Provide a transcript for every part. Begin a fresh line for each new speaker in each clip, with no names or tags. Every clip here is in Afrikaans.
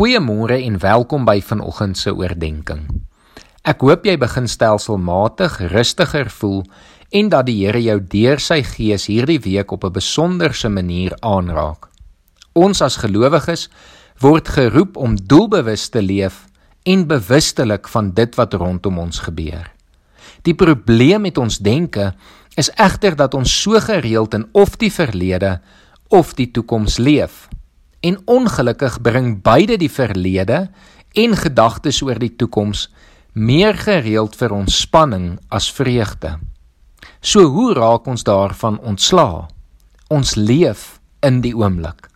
Goeiemôre en welkom by vanoggend se oordeenking. Ek hoop jy begin stelselmatig rustiger voel en dat die Here jou deur sy gees hierdie week op 'n besonderse manier aanraak. Ons as gelowiges word geroep om doelbewus te leef en bewustelik van dit wat rondom ons gebeur. Die probleem met ons denke is egter dat ons so gereeld in of die verlede of die toekoms leef. En ongelukkig bring beide die verlede en gedagtes oor die toekoms meer gereeld vir ons spanning as vreugde. So hoe raak ons daarvan ontslaa? Ons leef in die oomblik.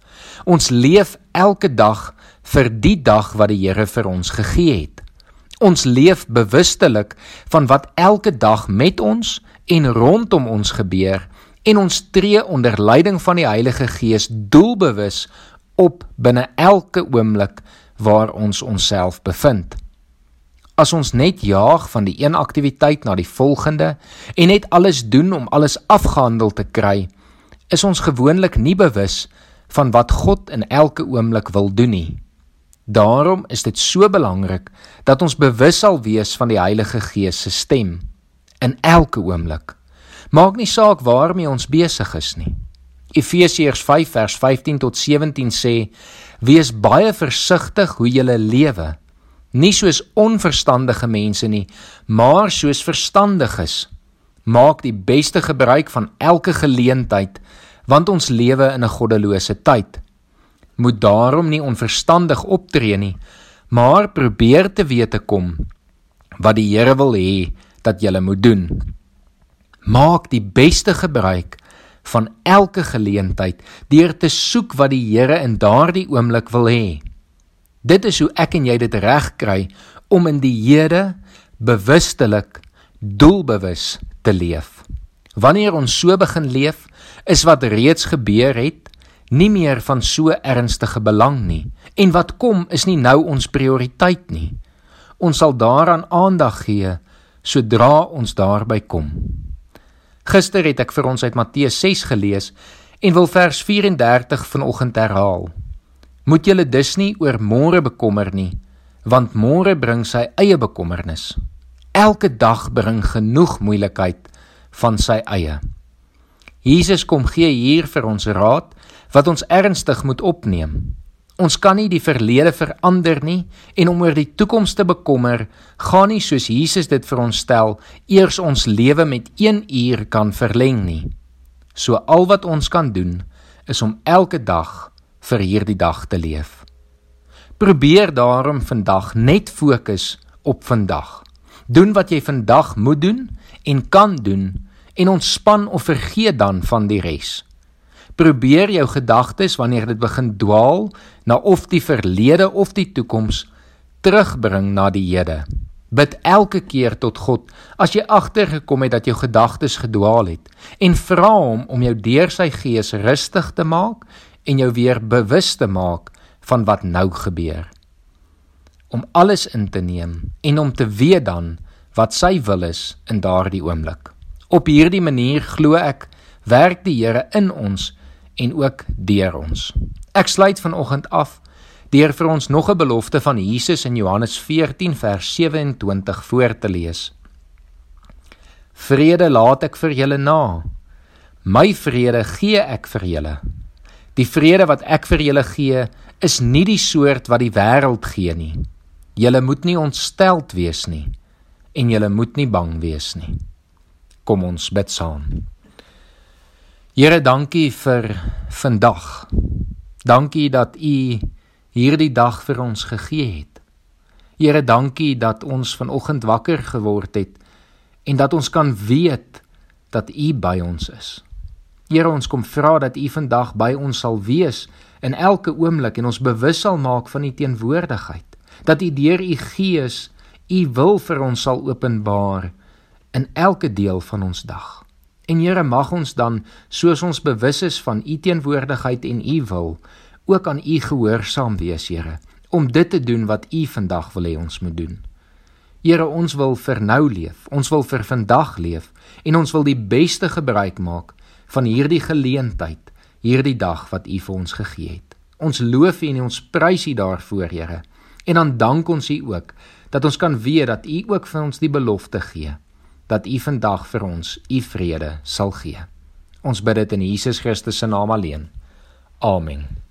Ons leef elke dag vir die dag wat die Here vir ons gegee het. Ons leef bewustelik van wat elke dag met ons en rondom ons gebeur en ons tree onder leiding van die Heilige Gees doelbewus op binne elke oomblik waar ons onsself bevind. As ons net jaag van die een aktiwiteit na die volgende en net alles doen om alles afgehandel te kry, is ons gewoonlik nie bewus van wat God in elke oomblik wil doen nie. Daarom is dit so belangrik dat ons bewus sal wees van die Heilige Gees se stem in elke oomblik. Maak nie saak waarmee ons besig is nie. Efesiërs 5 vers 15 tot 17 sê: Wees baie versigtig hoe jy lewe, nie soos onverstandige mense nie, maar soos verstandiges. Maak die beste gebruik van elke geleentheid, want ons lewe in 'n goddelose tyd. Moet daarom nie onverstandig optree nie, maar probeer te weet te kom wat die Here wil hê dat jy moet doen. Maak die beste gebruik van elke geleentheid deur te soek wat die Here in daardie oomblik wil hê. Dit is hoe ek en jy dit reg kry om in die Here bewustelik doelbewus te leef. Wanneer ons so begin leef, is wat reeds gebeur het nie meer van so ernstige belang nie en wat kom is nie nou ons prioriteit nie. Ons sal daaraan aandag gee sodra ons daarby kom. Gister het ek vir ons uit Matteus 6 gelees en wil vers 34 vanoggend herhaal. Moet julle dus nie oor môre bekommer nie, want môre bring sy eie bekommernis. Elke dag bring genoeg moeilikheid van sy eie. Jesus kom gee hier vir ons raad wat ons ernstig moet opneem. Ons kan nie die verlede verander nie en om oor die toekoms te bekommer, gaan nie soos Jesus dit vir ons stel, eers ons lewe met 1 uur kan verleng nie. So al wat ons kan doen, is om elke dag vir hierdie dag te leef. Probeer daarom vandag net fokus op vandag. Doen wat jy vandag moet doen en kan doen en ontspan of vergeet dan van die res. Probeer jou gedagtes wanneer dit begin dwaal na of die verlede of die toekoms terugbring na die hede. Bid elke keer tot God as jy agtergekom het dat jou gedagtes gedwaal het en vra hom om jou deur sy gees rustig te maak en jou weer bewus te maak van wat nou gebeur. Om alles in te neem en om te weet dan wat sy wil is in daardie oomblik. Op hierdie manier glo ek werk die Here in ons en ook deur ons. Ek sluit vanoggend af deur vir ons nog 'n belofte van Jesus in Johannes 14 vers 27 voor te lees. Vrede laat ek vir julle na. My vrede gee ek vir julle. Die vrede wat ek vir julle gee, is nie die soort wat die wêreld gee nie. Julle moet nie ontsteld wees nie en julle moet nie bang wees nie. Kom ons bid saam. Here, dankie vir vandag. Dankie dat U hierdie dag vir ons gegee het. Here, dankie dat ons vanoggend wakker geword het en dat ons kan weet dat U by ons is. Here, ons kom vra dat U vandag by ons sal wees in elke oomblik en ons bewus sal maak van U teenwoordigheid. Dat U deur U Gees U wil vir ons sal openbaar in elke deel van ons dag. En Here mag ons dan soos ons bewus is van u teenwoordigheid en u wil ook aan u gehoorsaam wees Here om dit te doen wat u vandag wil hê ons moet doen. Here ons wil vir nou leef, ons wil vir vandag leef en ons wil die beste gebruik maak van hierdie geleentheid, hierdie dag wat u vir ons gegee het. Ons loof U en ons prys U daarvoor, Here. En dan dank ons U ook dat ons kan weet dat U ook vir ons die belofte gee dat U vandag vir ons U vrede sal gee. Ons bid dit in Jesus Christus se naam alleen. Amen.